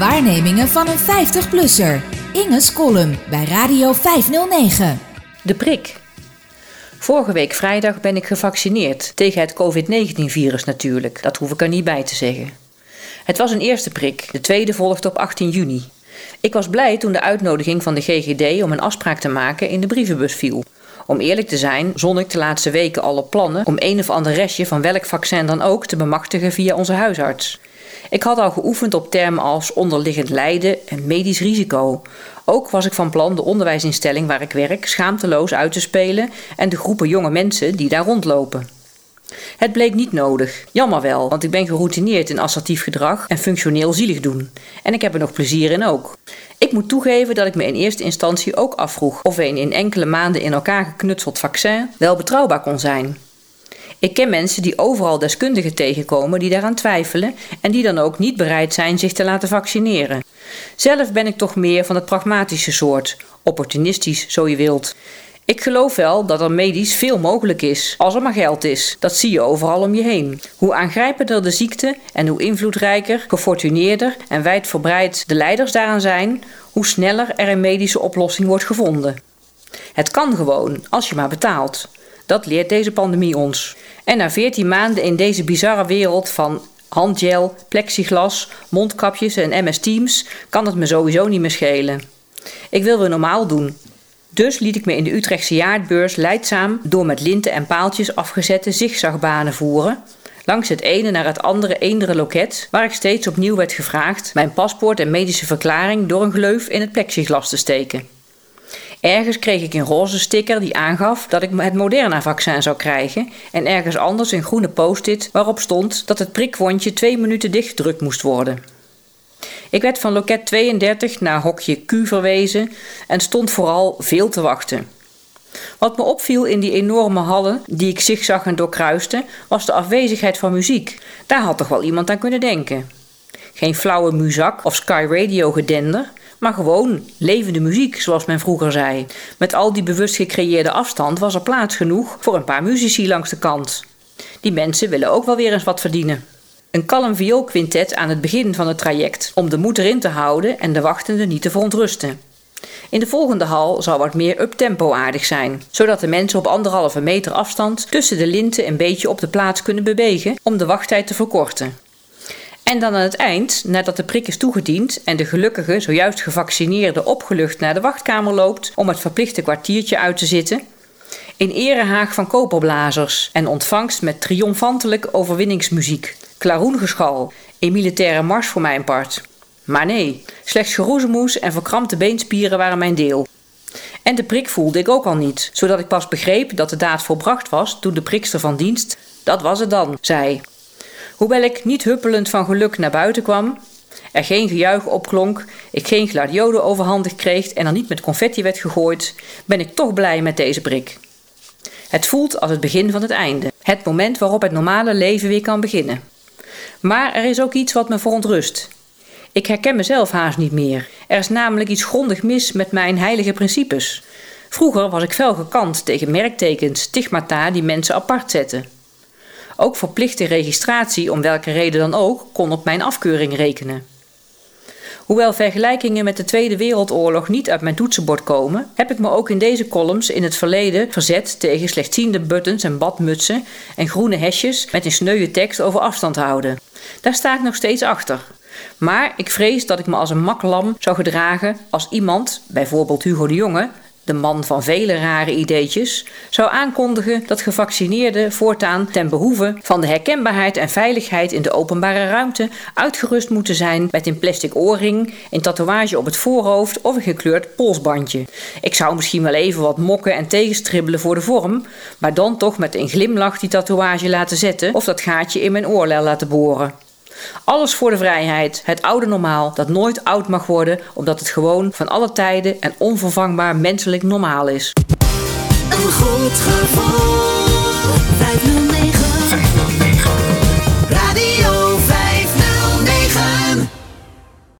Waarnemingen van een 50-plusser. Inge's column bij Radio 509. De prik. Vorige week vrijdag ben ik gevaccineerd. Tegen het COVID-19-virus natuurlijk. Dat hoef ik er niet bij te zeggen. Het was een eerste prik. De tweede volgde op 18 juni. Ik was blij toen de uitnodiging van de GGD om een afspraak te maken in de brievenbus viel. Om eerlijk te zijn, zon ik de laatste weken al op plannen om een of ander restje van welk vaccin dan ook te bemachtigen via onze huisarts. Ik had al geoefend op termen als onderliggend lijden en medisch risico. Ook was ik van plan de onderwijsinstelling waar ik werk schaamteloos uit te spelen en de groepen jonge mensen die daar rondlopen. Het bleek niet nodig. Jammer wel, want ik ben geroutineerd in assertief gedrag en functioneel zielig doen. En ik heb er nog plezier in ook. Ik moet toegeven dat ik me in eerste instantie ook afvroeg of een in enkele maanden in elkaar geknutseld vaccin wel betrouwbaar kon zijn. Ik ken mensen die overal deskundigen tegenkomen die daaraan twijfelen en die dan ook niet bereid zijn zich te laten vaccineren. Zelf ben ik toch meer van het pragmatische soort, opportunistisch zo je wilt. Ik geloof wel dat er medisch veel mogelijk is, als er maar geld is. Dat zie je overal om je heen. Hoe aangrijpender de ziekte en hoe invloedrijker, gefortuneerder en wijdverbreid de leiders daaraan zijn, hoe sneller er een medische oplossing wordt gevonden. Het kan gewoon, als je maar betaalt. Dat leert deze pandemie ons. En na 14 maanden in deze bizarre wereld van handgel, plexiglas, mondkapjes en MS Teams kan het me sowieso niet meer schelen. Ik wil weer normaal doen. Dus liet ik me in de Utrechtse jaartbeurs leidzaam door met linten en paaltjes afgezette zigzagbanen voeren. Langs het ene naar het andere eendere loket, waar ik steeds opnieuw werd gevraagd mijn paspoort en medische verklaring door een gleuf in het plexiglas te steken. Ergens kreeg ik een roze sticker die aangaf dat ik het Moderna-vaccin zou krijgen. En ergens anders een groene post-it waarop stond dat het prikwondje twee minuten dichtgedrukt moest worden. Ik werd van loket 32 naar hokje Q verwezen en stond vooral veel te wachten. Wat me opviel in die enorme hallen die ik zigzag en doorkruiste, was de afwezigheid van muziek. Daar had toch wel iemand aan kunnen denken. Geen flauwe muzak of Sky Radio gedender, maar gewoon levende muziek, zoals men vroeger zei. Met al die bewust gecreëerde afstand was er plaats genoeg voor een paar muzici langs de kant. Die mensen willen ook wel weer eens wat verdienen. Een kalm vioolquintet aan het begin van het traject, om de moed erin te houden en de wachtenden niet te verontrusten. In de volgende hal zou wat meer uptempo aardig zijn, zodat de mensen op anderhalve meter afstand tussen de linten een beetje op de plaats kunnen bewegen om de wachttijd te verkorten. En dan aan het eind, nadat de prik is toegediend en de gelukkige, zojuist gevaccineerde opgelucht naar de wachtkamer loopt om het verplichte kwartiertje uit te zitten, in erehaag van koperblazers en ontvangst met triomfantelijk overwinningsmuziek, klaroengeschal, een militaire mars voor mijn part. Maar nee, slechts geroezemoes en verkrampte beenspieren waren mijn deel. En de prik voelde ik ook al niet, zodat ik pas begreep dat de daad volbracht was toen de prikster van dienst, dat was het dan, zei. Hoewel ik niet huppelend van geluk naar buiten kwam, er geen gejuich opklonk, ik geen gladiolen overhandig kreeg en er niet met confetti werd gegooid, ben ik toch blij met deze prik. Het voelt als het begin van het einde, het moment waarop het normale leven weer kan beginnen. Maar er is ook iets wat me verontrust. Ik herken mezelf haast niet meer. Er is namelijk iets grondig mis met mijn heilige principes. Vroeger was ik fel gekant tegen merktekens, stigmata die mensen apart zetten. Ook verplichte registratie, om welke reden dan ook, kon op mijn afkeuring rekenen. Hoewel vergelijkingen met de Tweede Wereldoorlog niet uit mijn toetsenbord komen, heb ik me ook in deze columns in het verleden verzet tegen slechtziende buttons en badmutsen en groene hesjes met een sneuwe tekst over afstand houden. Daar sta ik nog steeds achter. Maar ik vrees dat ik me als een maklam zou gedragen als iemand, bijvoorbeeld Hugo de Jonge, de man van vele rare ideetjes, zou aankondigen dat gevaccineerden voortaan ten behoeve van de herkenbaarheid en veiligheid in de openbare ruimte uitgerust moeten zijn met een plastic oorring, een tatoeage op het voorhoofd of een gekleurd polsbandje. Ik zou misschien wel even wat mokken en tegenstribbelen voor de vorm, maar dan toch met een glimlach die tatoeage laten zetten of dat gaatje in mijn oorlel laten boren. Alles voor de vrijheid, het oude normaal dat nooit oud mag worden, omdat het gewoon van alle tijden en onvervangbaar menselijk normaal is. Een goed gevoel, 509.